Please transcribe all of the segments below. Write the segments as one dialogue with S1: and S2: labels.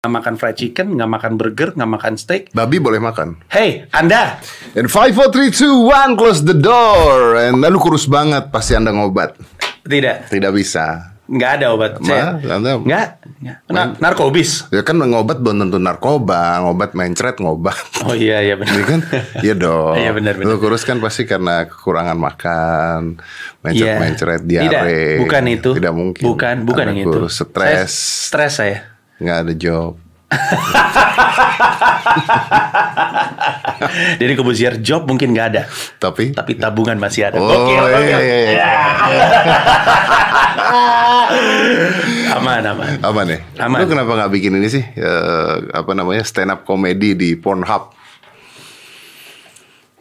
S1: nggak makan fried chicken, nggak makan burger, nggak makan steak.
S2: Babi boleh makan.
S1: Hey, Anda,
S2: And 5, 4, 3, 2, 1, close the door. And lalu kurus banget pasti Anda ngobat.
S1: tidak,
S2: Tidak bisa.
S1: nggak ada obat.
S2: Ma, Anda-
S1: nggak, nggak. Na- narkobis.
S2: Ya kan ngobat belum tentu narkoba, ngobat mencret ngobat.
S1: Oh iya iya benar.
S2: kan, iya dong.
S1: Iya, benar, benar.
S2: Lu kurus kan pasti karena kekurangan makan,
S1: Iya.
S2: mencret-mencret, diare.
S1: Tidak, bukan itu.
S2: Tidak mungkin.
S1: Bukan, bukan
S2: Anda
S1: yang itu.
S2: stres,
S1: Saya- stres saya.
S2: Nggak ada job.
S1: Jadi kebuzier job mungkin nggak ada,
S2: Tapi,
S1: tapi tabungan masih ada.
S2: Oh,
S1: Oke,
S2: iya,
S1: oke.
S2: iya, iya.
S1: aman aman.
S2: apa nih?
S1: Aman.
S2: Lu kenapa nggak bikin ini sih? Eh, apa namanya stand up comedy di Pornhub?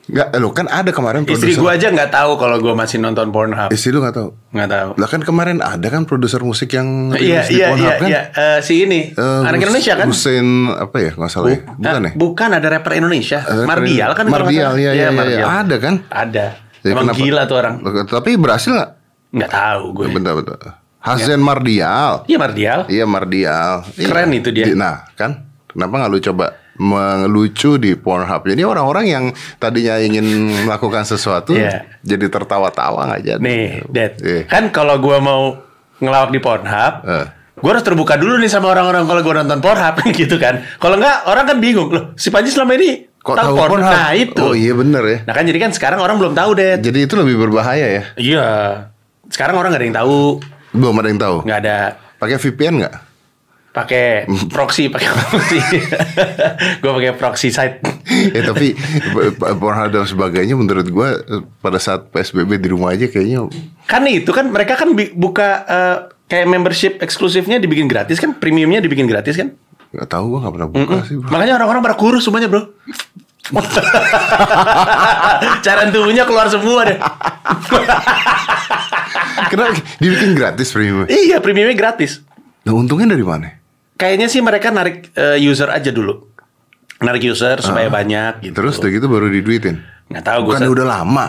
S2: Nggak, lu kan ada kemarin
S1: Istri
S2: produser.
S1: gua aja nggak tahu kalau gua masih nonton Pornhub.
S2: Istri lu nggak tahu?
S1: Nggak tahu.
S2: Lah kan kemarin ada kan produser musik yang
S1: Iya
S2: di
S1: iya
S2: Pornhub
S1: iya
S2: kan?
S1: iya Eh, si ini
S2: Eh,
S1: anak
S2: Hus-
S1: Indonesia kan?
S2: Hussein apa ya nggak salah ya? Bukan
S1: Ah,
S2: ya?
S1: Bukan ada rapper Indonesia.
S2: Ada
S1: Mardial kan?
S2: Mardial, iya, iya, iya,
S1: Mardial.
S2: iya. Ada kan?
S1: Ada.
S2: Jadi
S1: Emang
S2: kenapa-
S1: gila tuh orang.
S2: Tapi berhasil nggak?
S1: Nggak tahu gue.
S2: Bentar, bentar. Hazen Mardial.
S1: Iya Mardial.
S2: Iya Mardial. Iya.
S1: Keren itu dia.
S2: Di- Nah kan, kenapa nggak lu coba melucu di Pornhub? Jadi orang-orang yang tadinya ingin melakukan sesuatu
S1: Iya.
S2: jadi tertawa-tawa nggak jadi.
S1: Nih, Dad.
S2: Iya.
S1: Kan kalau gua mau ngelawak di Pornhub,
S2: Eh.
S1: gua harus terbuka dulu nih sama orang-orang kalau gua nonton Pornhub gitu kan. Kalau nggak orang kan bingung loh. Si Panji selama ini
S2: Kok tahu
S1: porn?
S2: Pornhub?
S1: Nah itu.
S2: Oh iya bener ya.
S1: Nah kan jadi kan sekarang orang belum tahu Dad.
S2: Jadi itu lebih berbahaya ya.
S1: Iya. Sekarang orang nggak ada yang tahu.
S2: Belum ada yang tahu.
S1: Nggak ada
S2: Pakai VPN nggak?
S1: Pakai proxy pakai proxy. Gue pakai proxy site.
S2: Ya tapi Pornhub dan sebagainya menurut gua eh, pada saat PSBB di rumah aja kayaknya
S1: kan itu kan mereka kan buka eh, kayak membership eksklusifnya dibikin gratis kan? Premiumnya dibikin gratis kan?
S2: Nggak tahu gua nggak pernah buka sih bro.
S1: makanya orang-orang pada kurus semuanya bro. Cairan tubuhnya keluar semua deh.
S2: Kenapa? Dibikin gratis premium?
S1: iya premiumnya gratis.
S2: Nah, untungnya dari mana?
S1: Kayaknya sih mereka narik eh, user aja dulu narik user supaya banyak gitu
S2: Ah. Terus udah gitu baru diduitin.
S1: nggak tahu gue
S2: Bukan udah lama.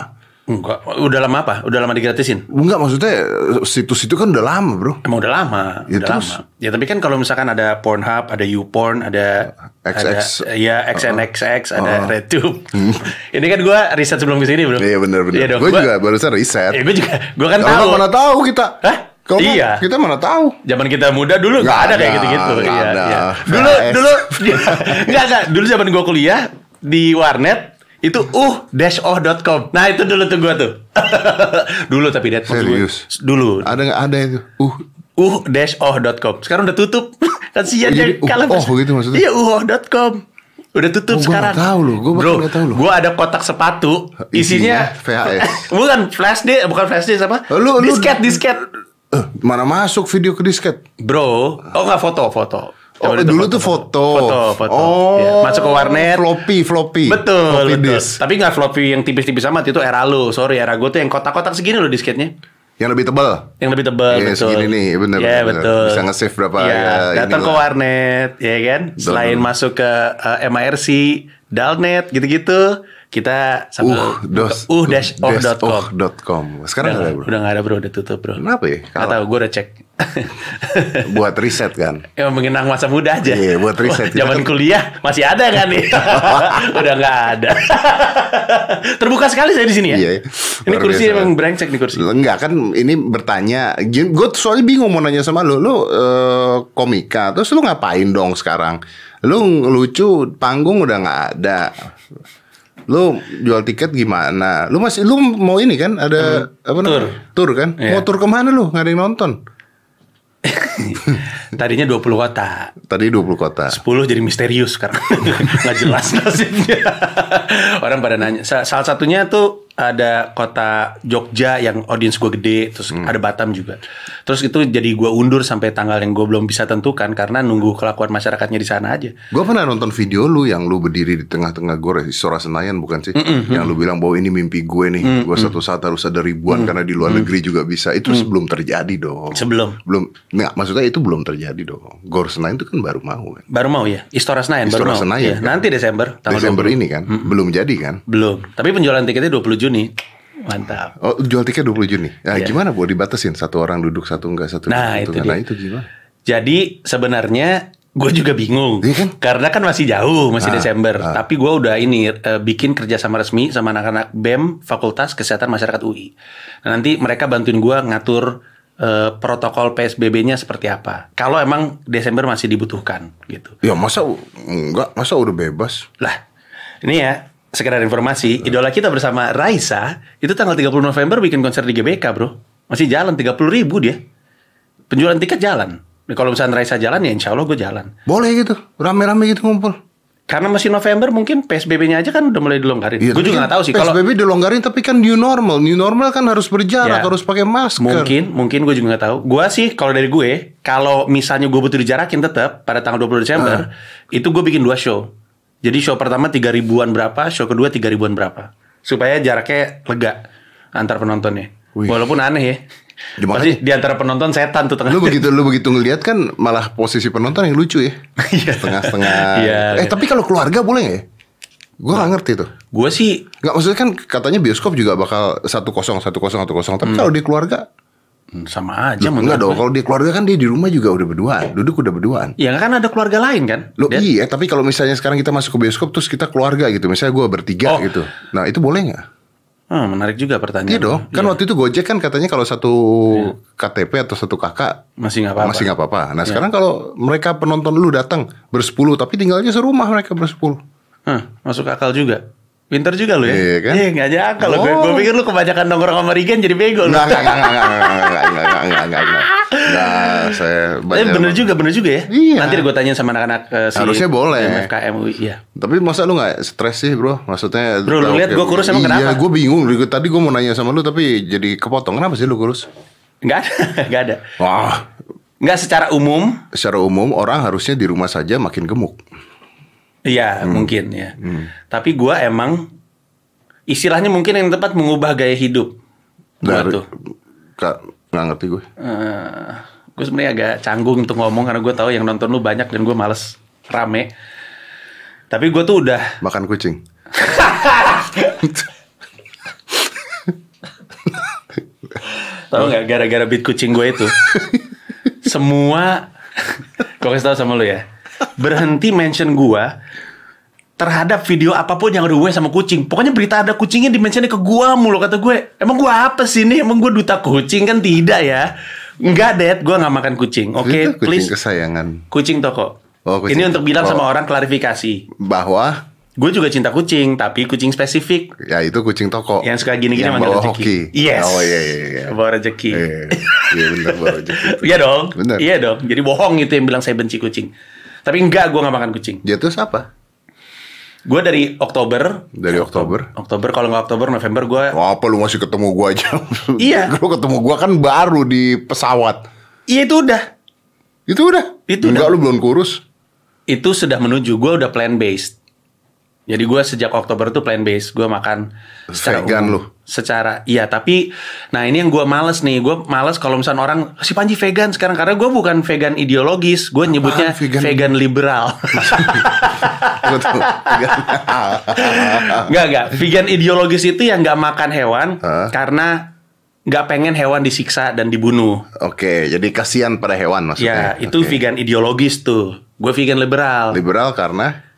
S1: Enggak, udah lama apa? Udah lama digratisin?
S2: Enggak maksudnya eh, situs itu kan udah lama bro.
S1: Emang udah lama,
S2: Ya,
S1: udah
S2: terus?
S1: lama. Ya tapi kan kalau misalkan ada Pornhub, ada YouPorn, ada
S2: XX.
S1: ada, ya XNXX, ada
S2: Oh.
S1: RedTube. Ini kan gua riset sebelum ke sini bro.
S2: Iya benar benar.
S1: Dong.
S2: gue
S1: Gua-
S2: juga barusan riset.
S1: Ya, gue juga, gue kan tahu.
S2: mana tahu kita?
S1: Hah?
S2: Kalau
S1: Iya.
S2: kita mana tahu?
S1: Zaman kita muda dulu
S2: Nggak
S1: ada,
S2: ada,
S1: kayak gitu-gitu. Iya,
S2: ada.
S1: iya. Dulu
S2: VHS.
S1: dulu nggak nggak. Dulu zaman gua kuliah di warnet itu uh oh.com. Nah itu dulu tuh gua tuh. dulu tapi Dad, maksud gua-
S2: Serius?
S1: Dulu.
S2: Ada nggak ada itu? Uh,
S1: uh-oh.com. Sekarang udah tutup. Kasihan
S2: Oh, jadi
S1: ya kalau
S2: uh-oh gitu maksudnya?
S1: Iya, uh-oh.com. Udah tutup
S2: Oh, gua
S1: sekarang.
S2: nggak tahu loh. Gua
S1: Bro,
S2: tahu loh.
S1: gua ada kotak sepatu
S2: Isinya
S1: isinya,
S2: VHS.
S1: bukan flash disk, bukan flash disk apa?
S2: Lu- lu-
S1: disket, disket.
S2: Eh, mana masuk video ke disket?
S1: Bro, oh nggak foto, foto.
S2: Oh,
S1: itu
S2: dulu tuh foto.
S1: Foto, foto.
S2: Oh,
S1: Iya, Masuk ke warnet.
S2: Floppy, floppy.
S1: Betul,
S2: Floppy
S1: betul.
S2: disk.
S1: Tapi nggak floppy yang tipis-tipis amat itu era lu. Sorry, era gue tuh yang kotak-kotak segini loh disketnya.
S2: Yang lebih tebal.
S1: Yang lebih tebal,
S2: Iya,
S1: betul.
S2: segini nih, bener,
S1: Iya,
S2: bener.
S1: betul.
S2: Bisa nge-save berapa
S1: Iya,
S2: ya,
S1: datang ke warnet, ya kan? Selain
S2: betul.
S1: masuk ke eh, MIRC, Dalnet, gitu-gitu, kita
S2: Uh,
S1: sambil
S2: dos,
S1: uh dash off.com.
S2: com. Sekarang nggak ada bro.
S1: Udah nggak ada bro, udah tutup bro.
S2: Kenapa ya? Kalah.
S1: tahu, gue udah cek.
S2: Buat riset kan.
S1: Emang mengenang masa muda aja.
S2: Iya, buat riset.
S1: Zaman kuliah masih ada kan nih? Udah nggak ada. Terbuka sekali saya di sini ya.
S2: Iya,
S1: Ini
S2: luar
S1: kursi
S2: biasa.
S1: emang brengsek nih kursi.
S2: Enggak kan ini bertanya. Gue soalnya bingung mau nanya sama lu. Lu eh, komika, terus lu ngapain dong sekarang? Lu lucu, panggung udah nggak ada. Lu jual tiket gimana? Lu masih lu mau ini kan ada apa namanya? Tur kan?
S1: Iya.
S2: Mau tur ke mana lu? Nggak ada yang nonton.
S1: Tadinya 20 kota.
S2: Tadi 20 kota.
S1: 10 jadi misterius sekarang nggak jelas nasibnya orang pada nanya Sa- salah satunya tuh ada kota Jogja yang audiens gue gede terus
S2: Hmm.
S1: ada Batam juga terus itu jadi gue undur sampai tanggal yang gue belum bisa tentukan karena nunggu kelakuan masyarakatnya di sana aja
S2: Gue pernah nonton video lu yang lu berdiri di tengah-tengah di Istora Senayan bukan sih? yang lu bilang bahwa ini mimpi gue nih, gue satu saat harus ada ribuan karena di luar negeri juga bisa. Itu sebelum terjadi dong.
S1: sebelum
S2: belum, nggak maksudnya itu belum terjadi dong. Gor Senayan itu kan baru mau kan.
S1: baru mau ya Istora Senayan baru
S2: Istora
S1: mau
S2: Senayan,
S1: Iya,
S2: kan?
S1: nanti Desember tanggal
S2: Desember
S1: 20.
S2: ini kan, belum jadi kan?
S1: belum tapi penjualan tiketnya 20 Juni mantap
S2: Oh jual tiket 20 Juni. Nah,
S1: Iya.
S2: gimana bu dibatasin satu orang duduk satu enggak satu
S1: Nah, itu.
S2: Nah
S1: dia.
S2: itu gimana?
S1: Jadi sebenarnya Gue juga bingung,
S2: Iya kan?
S1: karena kan masih jauh, masih
S2: Ah,
S1: Desember.
S2: ah.
S1: Tapi gue udah ini eh, bikin kerjasama resmi sama anak-anak BEM Fakultas Kesehatan Masyarakat UI. Nah, nanti mereka bantuin gue ngatur eh, protokol PSBB-nya seperti apa. Kalau emang Desember masih dibutuhkan, gitu.
S2: Ya masa enggak, masa udah bebas?
S1: Lah, ini ya sekedar informasi, idola kita bersama Raisa itu tanggal 30 November bikin konser di GBK, bro. Masih jalan 30 ribu dia. Penjualan tiket jalan. Nah, Kalau misalnya Raisa jalan ya insya Allah gue jalan.
S2: Boleh gitu, rame-rame gitu ngumpul.
S1: Karena masih November mungkin PSBB-nya aja kan udah mulai dilonggarin.
S2: Iya,
S1: gue juga nggak tahu sih kalau
S2: PSBB dilonggarin tapi kan new normal. New normal kan harus berjarak,
S1: Ya.
S2: harus pakai masker.
S1: mungkin mungkin gue juga nggak tahu. Gue sih kalau dari gue kalau misalnya gue butuh dijarakin tetap pada tanggal 20 Desember itu gue bikin dua show. Jadi show pertama tiga ribuan berapa, show kedua tiga ribuan berapa, supaya jaraknya lega antar penontonnya.
S2: Wih.
S1: Walaupun aneh ya.
S2: Ya,
S1: Pasti di antara penonton setan tuh tengah.
S2: Lu begitu lu begitu ngelihat kan malah posisi penonton yang lucu ya.
S1: Iya.
S2: Setengah-setengah.
S1: Iya,
S2: eh
S1: iya.
S2: tapi kalau keluarga boleh nggak ya? Gue gak ngerti tuh.
S1: Gue sih
S2: Nggak maksudnya kan katanya bioskop juga bakal satu kosong satu kosong satu kosong. Tapi kalau di keluarga
S1: hmm, sama aja
S2: Loh, enggak dong. Kalau di keluarga kan dia di rumah juga udah berduaan, duduk udah berduaan.
S1: Ya kan ada keluarga lain kan?
S2: Lo iya, tapi kalau misalnya sekarang kita masuk ke bioskop terus kita keluarga gitu, misalnya gue bertiga
S1: Oh.
S2: gitu, nah itu boleh nggak?
S1: Hmm, menarik juga pertanyaan.
S2: Iya dong, kan
S1: Iya.
S2: waktu itu Gojek kan katanya kalau satu KTP atau satu kakak
S1: masih nggak apa-apa.
S2: masih nggak apa-apa. Nah
S1: Iya.
S2: sekarang kalau mereka penonton lu datang bersepuluh, tapi tinggalnya serumah mereka bersepuluh.
S1: Hah, masuk akal juga. Pinter juga lu ya.
S2: Iya kan?
S1: Eh, nggak nyangka loh. Gue,
S2: Oh.
S1: gue pikir lu kebanyakan nongkrong sama Rigen jadi bego lu.
S2: Enggak, enggak, enggak, enggak, enggak, enggak, enggak, enggak, enggak, enggak, enggak. Nah, saya
S1: Eh,
S2: banyak-
S1: bener juga, bener juga ya.
S2: Iya.
S1: Nanti gue tanyain sama anak-anak eh, si
S2: Harusnya boleh.
S1: MFKM UI. Iya.
S2: Tapi masa lu gak stres sih bro? Maksudnya
S1: Bro, lu lihat gua kurus emang
S2: Iya
S1: kenapa?
S2: gue bingung Tadi gue mau nanya sama lu Tapi jadi kepotong Kenapa sih lu kurus?
S1: Nggak ada, nggak ada.
S2: Wah
S1: Nggak secara umum.
S2: Secara umum orang harusnya di rumah saja makin gemuk
S1: Iya,
S2: Hmm.
S1: mungkin ya. Tapi gue emang istilahnya mungkin yang tepat mengubah gaya hidup. Gua
S2: Dari
S1: tuh.
S2: Kak, Gak ngerti gue
S1: Eh, gue sebenarnya agak canggung untuk ngomong karena gue tahu yang nonton lu banyak dan gue males rame. Tapi gue tuh udah
S2: Makan kucing
S1: tahu nggak gara-gara beat kucing gue itu semua gue kasih tahu sama lu ya berhenti mention gue terhadap video apa pun yang ada gue sama kucing pokoknya berita ada kucingnya di mentionnya ke gue mulu kata gue emang gue apa sih ini emang gue duta kucing kan tidak ya Enggak, Dad, gue nggak makan kucing. Oke,
S2: Itu kucing
S1: please.
S2: kesayangan
S1: Kucing toko.
S2: Oh, kucing.
S1: Ini untuk bilang
S2: Oh.
S1: sama orang klarifikasi.
S2: Bahwa
S1: Gue juga cinta kucing, tapi kucing spesifik.
S2: Ya itu kucing toko
S1: Yang suka gini-gini manggil rezeki.
S2: hoki
S1: Yes.
S2: Oh iya iya iya
S1: Bawa rezeki.
S2: Iya Iya bener bawa rezeki
S1: Iya dong. Iya dong. Jadi bohong itu yang bilang saya benci kucing. Tapi enggak, gue nggak makan kucing.
S2: Dia tuh siapa?
S1: Gue dari Oktober.
S2: Dari Oktober
S1: Oktober kalau nggak Oktober, November gue.
S2: Wah, apa lu masih ketemu gua aja?
S1: Iya.
S2: Lu ketemu gua kan baru di pesawat.
S1: Iya itu udah.
S2: Itu udah.
S1: Itu
S2: Enggak
S1: udah.
S2: lu belum kurus.
S1: Itu sudah menuju. Gue udah plan based. Jadi gue sejak Oktober tuh plan based. Gue makan
S2: Vegan
S1: umum.
S2: lu?
S1: Secara iya tapi nah ini yang gue males nih. Gue males kalau misalnya orang si Panji vegan sekarang karena gue bukan vegan ideologis. Gue nyebutnya
S2: vegan?
S1: vegan, liberal. Enggak, enggak. Vegan ideologis itu yang nggak makan hewan
S2: Hah?
S1: karena nggak pengen hewan disiksa dan dibunuh.
S2: Oke, jadi kasihan pada hewan maksudnya.
S1: Ya, itu
S2: Oke.
S1: vegan ideologis tuh. Gue vegan liberal.
S2: Liberal karena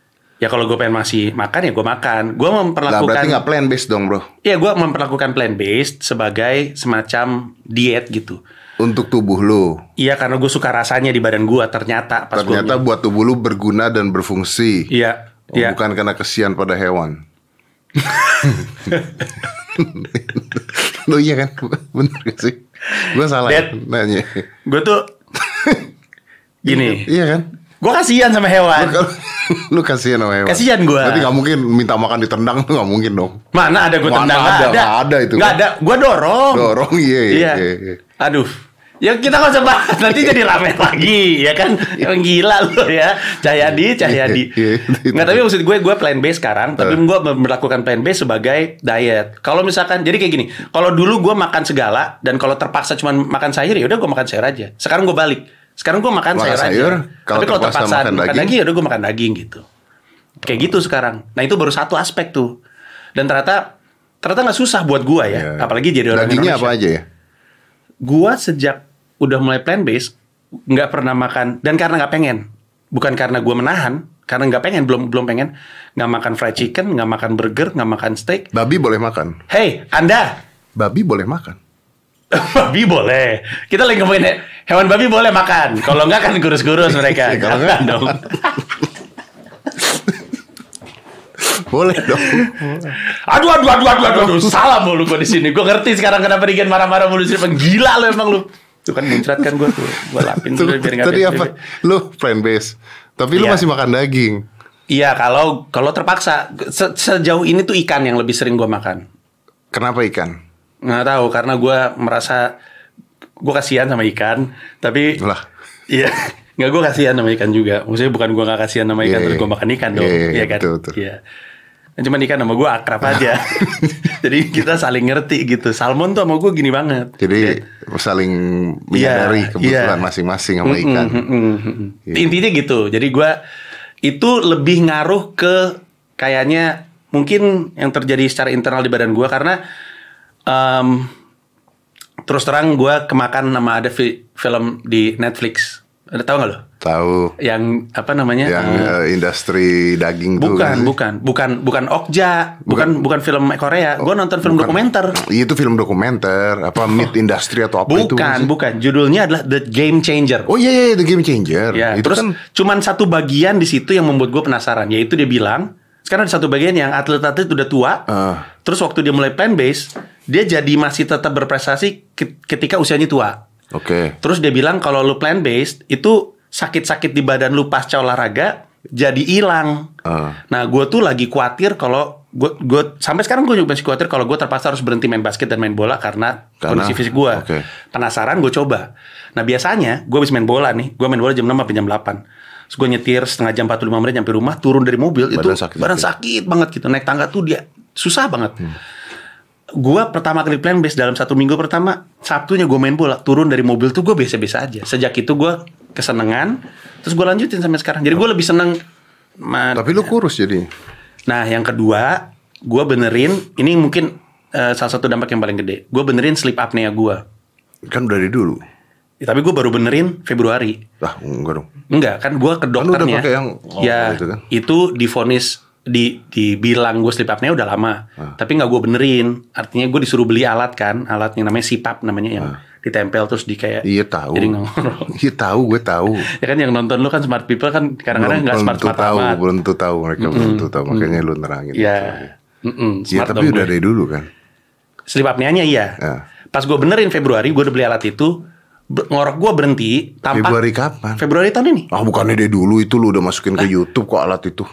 S1: ya kalau gue pengen masih makan ya gue makan. Gue
S2: lah
S1: memperlakukan
S2: berarti nggak plant based dong, Bro.
S1: Iya, gue memperlakukan plant based sebagai semacam diet gitu.
S2: Untuk tubuh lu.
S1: Iya, karena gue suka rasanya di badan gue ternyata pas gua
S2: Ternyata buat tubuh lu berguna dan berfungsi.
S1: Iya,
S2: Oh,
S1: iya.
S2: Bukan karena kesian pada hewan. lu iya kan? Bener gak sih? Gua salah
S1: Dad.
S2: nanya.
S1: Gue tuh gini.
S2: Iya kan?
S1: Gue kasihan sama hewan.
S2: Lu, lu kasihan sama hewan.
S1: Kasihan gua.
S2: Berarti gak mungkin minta makan ditendang tuh gak mungkin dong.
S1: Mana ada gue tendang?
S2: Ada, nggak ada itu.
S1: Nggak ada. Gue dorong.
S2: Dorong iya iya.
S1: Iya.
S2: iya, iya.
S1: Aduh. Ya kita nggak usah bahas nanti jadi rame lagi ya kan yang gila lo ya Cahyadi Cahyadi
S2: Iya, iya.
S1: nggak tapi maksud gue gue plan base sekarang tapi gue melakukan plan base sebagai diet kalau misalkan jadi kayak gini kalau dulu gue makan segala dan kalau terpaksa cuma makan sayur ya udah gue makan sayur aja sekarang gue balik sekarang gue makan,
S2: Makan
S1: sayur,
S2: sayur,
S1: aja
S2: kalau
S1: tapi kalau
S2: terpaksa makan daging?
S1: daging ya udah gue makan daging gitu kayak gitu sekarang nah itu baru satu aspek tuh dan ternyata ternyata nggak susah buat gue ya
S2: Iya.
S1: apalagi jadi orang
S2: Dagingnya
S1: Indonesia
S2: apa aja ya?
S1: gua sejak udah mulai plant based nggak pernah makan dan karena nggak pengen bukan karena gue menahan, karena nggak pengen, belum belum pengen, nggak makan fried chicken, nggak makan burger, nggak makan steak.
S2: Babi boleh makan.
S1: Hey, anda,
S2: Babi boleh makan.
S1: Babi boleh. Kita lagi ngomongin he- hewan babi boleh makan. Kalau nggak kan kurus-kurus mereka.
S2: Ya, kalau
S1: Jangan
S2: nggak.
S1: dong.
S2: Boleh dong.
S1: Aduh, aduh, aduh, aduh, aduh, aduh. salah mulu gue di sini. Gue ngerti sekarang kenapa Rigen marah-marah mulu. Emang Gila lo emang lu. Tuh kan muncrat kan gue tuh. Gue lapin dulu biar nggak
S2: Tadi apa? Lu plant base. Tapi lu
S1: Iya.
S2: masih makan daging.
S1: Iya, kalau kalau terpaksa Se- sejauh ini tuh ikan yang lebih sering gue makan.
S2: Kenapa ikan?
S1: Nggak tahu karena gue merasa gue kasihan sama ikan, tapi
S2: Lah.
S1: iya nggak gue kasihan sama ikan juga. Maksudnya bukan gue nggak kasihan sama ikan
S2: Iya,
S1: terus
S2: iya.
S1: gue makan ikan dong,
S2: Iya, iya,
S1: iya kan?
S2: betul, betul.
S1: Iya. Nah, Cuman ikan sama gue akrab aja. Jadi kita saling ngerti gitu. Salmon tuh sama gue gini banget.
S2: Jadi saling menyadari
S1: Iya,
S2: kebutuhan
S1: iya.
S2: masing-masing sama ikan.
S1: Mm, mm, mm, mm.
S2: Iya.
S1: Intinya gitu. Jadi gua itu lebih ngaruh ke kayaknya mungkin yang terjadi secara internal di badan gua karena em, terus terang gua kemakan nama ada fi- film di Netflix. Ada tahu nggak lo?
S2: Tahu
S1: Yang apa namanya?
S2: yang
S1: eh,
S2: industri daging tuh.
S1: bukan,
S2: kan
S1: bukan, bukan, bukan Okja, bukan, bukan, film Korea. Gua nonton film
S2: Bukan.
S1: dokumenter.
S2: Iya, Itu film dokumenter apa meat industry atau apa itu?
S1: Bukan, bukan. Judulnya adalah The Game Changer.
S2: Oh iya, iya The Game Changer.
S1: Ya,
S2: itu
S1: terus
S2: kan
S1: cuman satu bagian di situ yang membuat gue penasaran, yaitu dia bilang, sekarang ada satu bagian yang atlet-atlet udah tua,
S2: Ah.
S1: terus waktu dia mulai plant base, dia jadi masih tetap berprestasi ke- ketika usianya tua.
S2: Oke.
S1: Terus dia bilang kalau lu plant based itu sakit-sakit di badan lu pasca olahraga jadi hilang.
S2: Ah.
S1: Nah, gue tuh lagi khawatir kalau gue gue sampai sekarang gue juga masih khawatir kalau gue terpaksa harus berhenti main basket dan main bola karena,
S2: Karena-
S1: kondisi fisik gue.
S2: oke.
S1: Penasaran gue coba. Nah biasanya gue habis main bola nih, gue main bola jam 6 sampai jam 8. Terus gue nyetir setengah jam 45 menit nyampe rumah, turun dari mobil
S2: Badan
S1: itu
S2: sakit.
S1: badan sakit banget gitu. Naik tangga tuh dia susah banget.
S2: Hmm.
S1: Gue pertama kali plan base dalam satu minggu pertama, Sabtunya gue main bola, turun dari mobil tuh gue biasa-biasa aja. Sejak itu gue kesenangan, terus gue lanjutin sampai sekarang. Jadi gue lebih seneng
S2: Tapi lu kurus jadi.
S1: Nah, yang kedua, gue benerin. Ini mungkin eh, salah satu dampak yang paling gede. Gue benerin sleep apnea gue.
S2: Kan dari dulu.
S1: Ya, tapi gue baru benerin Februari.
S2: Ah, enggak dong.
S1: Enggak, kan gue ke
S2: Kan udah
S1: dokternya.
S2: pakai yang- oh,
S1: ya,
S2: itu kan.
S1: itu difonis di dibilang gue sleep apnea udah lama.
S2: Ah.
S1: Tapi nggak gue benerin. Artinya gue disuruh beli alat kan, alat yang namanya CPAP namanya yang ditempel terus di kayak
S2: Ah. Iya tahu.
S1: Jadi.
S2: Iya tahu, gue tahu.
S1: ya kan yang nonton lu kan smart people kan kadang-kadang nggak smart smart
S2: tahu,
S1: amat.
S2: belum tentu tahu mereka belum tentu tahu. Makanya lu nerangin.
S1: Ya, mm-mm,
S2: Iya,
S1: smart
S2: tapi udah
S1: gue.
S2: dari dulu kan.
S1: Sleep apneanya iya.
S2: Ya.
S1: Pas gue benerin Februari, gue udah beli alat itu. Ngorok gue berhenti. Tampak
S2: Februari kapan?
S1: Februari tahun ini.
S2: Ah bukannya dari dulu itu lu udah masukin ke YouTube kok alat itu.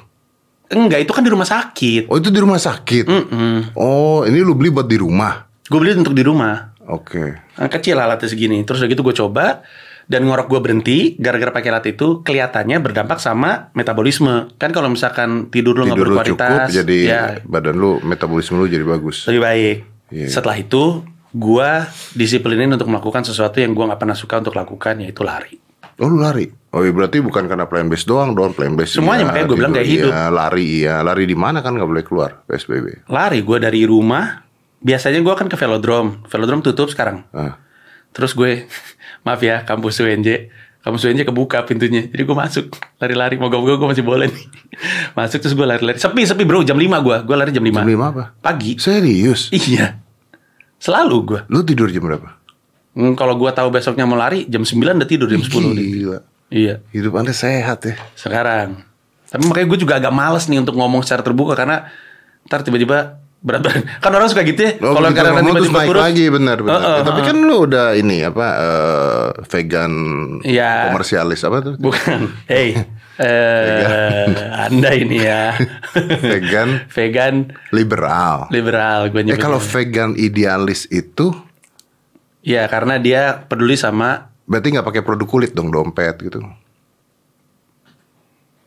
S1: Enggak, itu kan di rumah sakit.
S2: Oh itu di rumah sakit.
S1: Mm-mm.
S2: Oh ini lu beli buat di rumah.
S1: Gue beli untuk di rumah.
S2: Oke.
S1: Nah, kecil alatnya segini. Terus udah gitu gue coba dan ngorok gue berhenti gara-gara pakai alat itu kelihatannya berdampak sama metabolisme. Kan kalau misalkan tidur lu nggak
S2: lu cukup
S1: berkualitas,
S2: jadi
S1: ya
S2: badan lu metabolisme lu jadi bagus.
S1: lebih baik.
S2: Iya.
S1: Setelah itu gue disiplinin untuk melakukan sesuatu yang gue nggak pernah suka untuk lakukan yaitu lari.
S2: Oh lu lari? Oh iya berarti bukan karena plan base doang dong plan base.
S1: Semuanya,
S2: iya,
S1: makanya gua bilang gaya hidup.
S2: Iya, lari iya, lari di mana kan nggak boleh keluar PSBB.
S1: Lari gue dari rumah. Biasanya gue kan ke velodrome. Velodrome tutup sekarang.
S2: Ah.
S1: Terus gue, maaf ya, kampus UNJ. Kampus UNJ kebuka pintunya. Jadi gue masuk, lari-lari. Moga-moga gue masih boleh nih. Masuk terus gue lari-lari. Sepi, sepi bro, jam 5 gue. Gue lari jam 5.
S2: Jam lima apa?
S1: Pagi.
S2: Serius?
S1: Iya. Selalu gue.
S2: Lu tidur jam berapa?
S1: Hmm, kalau gue tahu besoknya mau lari, jam 9 udah tidur, jam 10 udah.
S2: Gila.
S1: Iya,
S2: Hidup anda sehat ya.
S1: sekarang. Tapi makanya gue juga agak males nih untuk ngomong secara terbuka karena ntar tiba-tiba berat badan. Kan orang suka gitu ya.
S2: Oh,
S1: kalau
S2: ngomong terus
S1: tiba-tiba kurus.
S2: lagi benar benar.
S1: Heeh,
S2: Ya, tapi
S1: heeh.
S2: kan lu udah ini apa eh, vegan
S1: Iya.
S2: komersialis apa tuh?
S1: Bukan. Hey, eh Anda ini ya.
S2: Vegan.
S1: Vegan
S2: Liberal.
S1: liberal gue
S2: Eh kalau vegan idealis itu
S1: Ya, karena dia peduli sama
S2: berarti nggak pakai produk kulit dong dompet gitu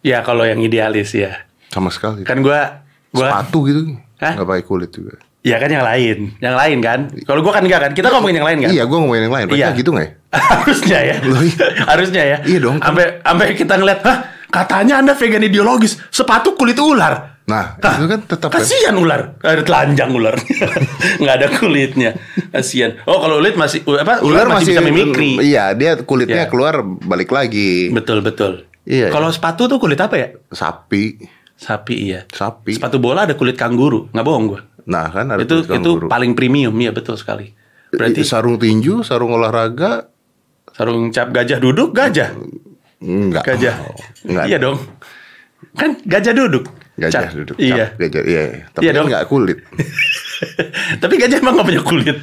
S1: ya kalau yang idealis ya.
S2: sama sekali.
S1: Kan gua gua
S2: Sepatu gitu
S1: Hah?
S2: nggak pakai kulit juga.
S1: ya kan yang lain. Yang lain kan. Kalau gua kan enggak kan. Kita ngomongin yang lain kan.
S2: Iya, gue ngomongin yang lain. Mereka
S1: Iya.
S2: gitu nggak ya?
S1: Harusnya ya.
S2: Iya.
S1: Harusnya ya.
S2: Iya dong.
S1: Sampai sampai kita ngeliat, "Hah, katanya Anda vegan ideologis, sepatu kulit ular."
S2: Nah,
S1: Hah,
S2: itu kan tetap kan.
S1: Kasihan ular, ada telanjang ular, nggak ada kulitnya, kasihan. Oh kalau ular masih, apa? Ular, masih, bisa mimikri.
S2: Iya, dia kulitnya
S1: Iya.
S2: keluar balik lagi.
S1: Betul betul.
S2: Iya.
S1: Kalau sepatu tuh kulit apa ya?
S2: sapi,
S1: Sapi iya.
S2: sapi.
S1: Sepatu bola ada kulit kanguru, nggak bohong gue.
S2: Nah kan ada
S1: Itu
S2: kulit
S1: itu
S2: kanguru.
S1: paling premium, iya betul sekali. Berarti
S2: sarung tinju, sarung olahraga,
S1: sarung cap gajah duduk, gajah,
S2: enggak.
S1: gajah.
S2: Enggak.
S1: Iya dong. Kan gajah duduk.
S2: Gajah
S1: Cap.
S2: duduk.
S1: Iya.
S2: Cap, gajah, iya. iya. Tapi
S1: Iya
S2: kan
S1: dong.
S2: enggak kulit.
S1: Tapi gajah emang gak punya kulit.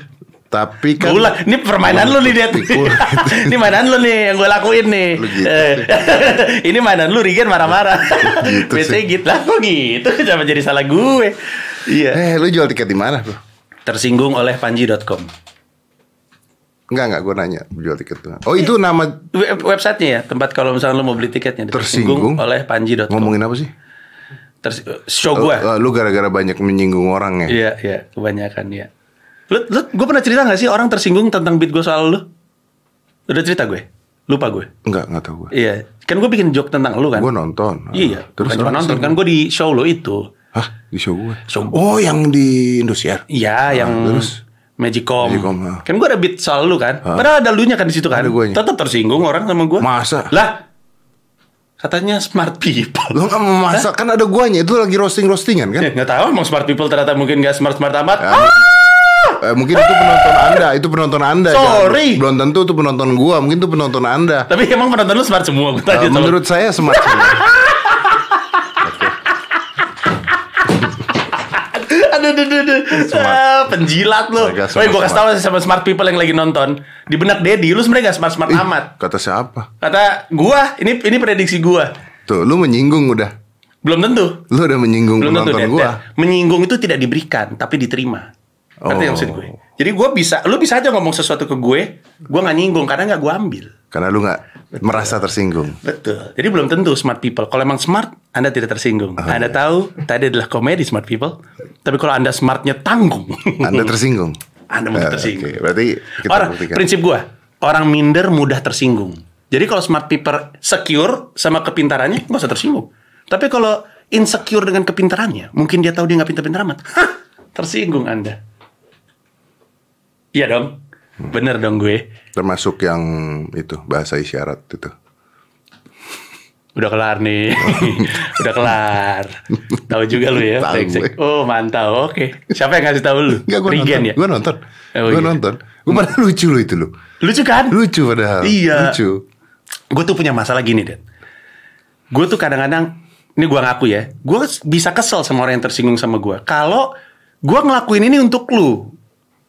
S2: Tapi kan
S1: Gue ulang, ini permainan lu nih,
S2: kulit.
S1: ini mainan lu nih yang gue lakuin nih.
S2: Lu gitu.
S1: Eh, ini mainan lu, Rigen marah-marah.
S2: Gitu
S1: Biasanya
S2: sih.
S1: gitu lah, kok gitu? Jangan jadi salah gue. Iya.
S2: Eh, lu jual tiket di mana, Bro?
S1: Tersinggung oleh panji.com.
S2: Enggak, enggak, gue nanya jual tiket tuh. Oh, itu nama
S1: Web- Websitenya ya, tempat kalau misalnya lu mau beli tiketnya.
S2: Tersinggung?
S1: oleh panji.com.
S2: ngomongin apa sih?
S1: Ters- show gue.
S2: Lu gara-gara banyak menyinggung orang ya?
S1: Iya, iya, kebanyakan ya. Lu, lu gue pernah cerita gak sih orang tersinggung tentang beat gue soal lu? Udah cerita gue? Lupa gue?
S2: Enggak, enggak tahu gue.
S1: Iya, kan gue bikin joke tentang lu kan?
S2: Gue nonton.
S1: Iya,
S2: Terus
S1: cuma nonton kan gue di show lo itu.
S2: Hah, di show gue.
S1: Show
S2: Oh, yang di Indosiar.
S1: Iya, yang
S2: terus?
S1: Magicom.
S2: Magicom, ah.
S1: Kan gue ada beat soal lu kan. Padahal ada lunya kan di situ kan. Tetap tersinggung orang sama gue.
S2: Masa?
S1: Lah, katanya smart people.
S2: Lu nggak masa kan ada guanya itu lagi roasting roastingan kan?
S1: Eh, nggak tahu emang smart people ternyata mungkin gak smart smart amat.
S2: Ya, Eh, mungkin itu penonton anda, itu penonton anda.
S1: Sorry.
S2: Jangan- Belum tentu itu penonton gua, mungkin itu penonton anda.
S1: Tapi emang penonton lu smart semua. Gue tanya sama-
S2: menurut saya smart semua.
S1: aduh, aduh, aduh, aduh. Ah, penjilat lu. Woi, gue kasih tahu sama smart people yang lagi nonton. Di benak Dedi, lu sebenarnya gak smart smart
S2: Ih,
S1: amat.
S2: Kata siapa?
S1: Kata gua, ini ini prediksi gua.
S2: Tuh, lu menyinggung udah.
S1: Belum tentu.
S2: Lu udah menyinggung
S1: Belum tentu
S2: gua.
S1: Menyinggung itu tidak diberikan, tapi diterima. Nggak
S2: Oh.
S1: maksud gue? Jadi gue bisa, lu bisa aja ngomong sesuatu ke gue, gue nggak nyinggung karena nggak gue ambil.
S2: Karena lu nggak merasa tersinggung.
S1: Betul. Jadi belum tentu smart people. Kalau emang smart, anda tidak tersinggung.
S2: Ah,
S1: anda tahu tadi adalah komedi smart people. Tapi kalau anda smartnya tanggung,
S2: Anda tersinggung.
S1: anda mudah tersinggung.
S2: Oke, berarti kita
S1: orang
S2: buktikan.
S1: prinsip gue, orang minder mudah tersinggung. Jadi kalau smart people secure sama kepintarannya, nggak usah tersinggung. Tapi kalau insecure dengan kepintarannya, mungkin dia tahu dia nggak pintar-pintar amat. Hah, tersinggung anda. Iya dong, bener dong gue.
S2: Termasuk yang itu bahasa isyarat itu.
S1: Udah kelar nih, udah kelar. Tahu juga lu ya,
S2: Tahu.
S1: Oh mantap, oke. Siapa yang ngasih tahu lu?
S2: Enggak, gue
S1: Regen
S2: nonton.
S1: ya.
S2: Gue nonton.
S1: Oh,
S2: gue
S1: iya.
S2: nonton. Gue pada lucu lo itu lo.
S1: Lucu kan?
S2: Lucu padahal.
S1: Iya.
S2: Lucu.
S1: gue tuh punya masalah gini, Dad. Gue tuh kadang-kadang, ini gue ngaku ya, gue bisa kesel sama orang yang tersinggung sama gue. Kalau gue ngelakuin ini untuk lu,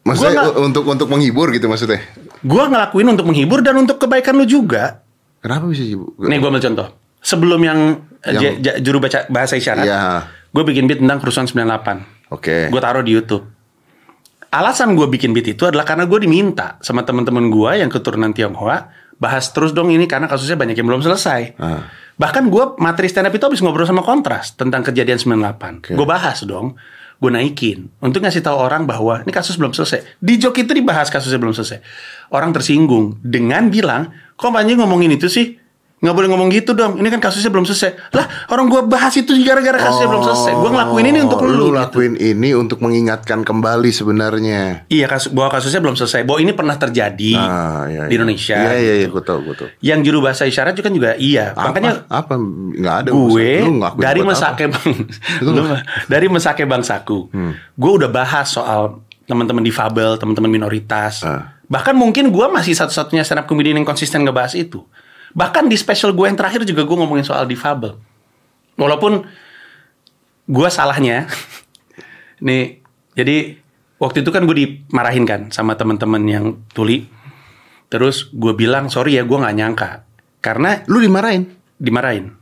S2: Maksudnya
S1: Gua nggak-
S2: untuk untuk menghibur gitu maksudnya.
S1: gue ngelakuin untuk menghibur dan untuk kebaikan lu juga.
S2: Kenapa bisa sibuk?
S1: Nih gue ambil contoh. Sebelum yang, eh,
S2: Yang-
S1: ja- ja- juru baca bahasa isyarat,
S2: Iya.
S1: gue bikin beat tentang kerusuhan 98.
S2: Oke.
S1: Gue taruh di YouTube. Alasan gue bikin beat itu adalah karena gue diminta sama teman-teman gue yang keturunan Tionghoa bahas terus dong ini karena kasusnya banyak yang belum selesai.
S2: Ah.
S1: Bahkan gue materi stand up itu habis ngobrol sama Kontras tentang kejadian 98. Gue bahas dong, gue naikin untuk ngasih tahu orang bahwa ini kasus belum selesai. Di joke itu dibahas kasusnya belum selesai. Orang tersinggung dengan bilang, kok Panji ngomongin itu sih? Nggak boleh ngomong gitu dong. Ini kan kasusnya belum selesai. Lah, orang gue bahas itu gara-gara kasusnya belum selesai. Gue ngelakuin ini untuk
S2: Oh,
S1: lu.
S2: Lu
S1: gitu.
S2: lakuin ini untuk mengingatkan kembali sebenarnya.
S1: Iya, kasus, bahwa kasusnya belum selesai. Bahwa ini pernah terjadi
S2: Ah, iya,
S1: di
S2: iya.
S1: Indonesia.
S2: Iya iya iya,
S1: gitu.
S2: gue tahu gue tahu.
S1: Yang juru bahasa isyarat juga juga iya.
S2: Apa?
S1: Makanya
S2: apa nggak ada
S1: gue.
S2: Lu
S1: dari mesake bang, lu dari mesake bangsaku,
S2: Hmm.
S1: gue udah bahas soal teman-teman difabel, teman-teman minoritas.
S2: Ah.
S1: Bahkan mungkin gue masih satu-satunya stand up comedian yang konsisten ngebahas itu. Bahkan di special gue yang terakhir juga gue ngomongin soal difabel. Walaupun gue salahnya, nih jadi waktu itu kan gue dimarahin kan sama teman-teman yang tuli. Terus gue bilang sorry ya gue nggak nyangka karena
S2: Lu dimarahin
S1: dimarahin.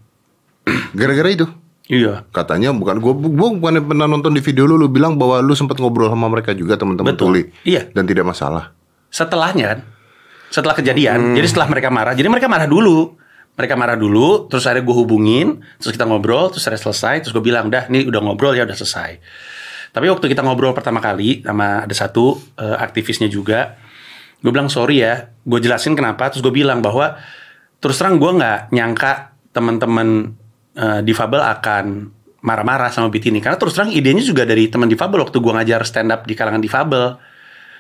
S2: gara-gara itu.
S1: Iya.
S2: Katanya bukan gua gua bukan pernah nonton di video lu lu bilang bahwa lu sempat ngobrol sama mereka juga teman-teman tuli.
S1: Iya.
S2: Dan tidak masalah.
S1: Setelahnya kan, setelah
S2: Hmm.
S1: kejadian, jadi setelah mereka marah, jadi mereka marah dulu. Mereka marah dulu, terus akhirnya gue hubungin, terus kita ngobrol, terus akhirnya selesai, terus gue bilang, dah, ini udah ngobrol ya udah selesai. Tapi waktu kita ngobrol pertama kali sama ada satu eh, aktivisnya juga, gue bilang sorry ya, gue jelasin kenapa, terus gue bilang bahwa terus terang gue nggak nyangka teman-teman eh, difabel akan marah-marah sama beat ini, karena terus terang idenya juga dari teman difabel waktu gue ngajar stand up di kalangan difabel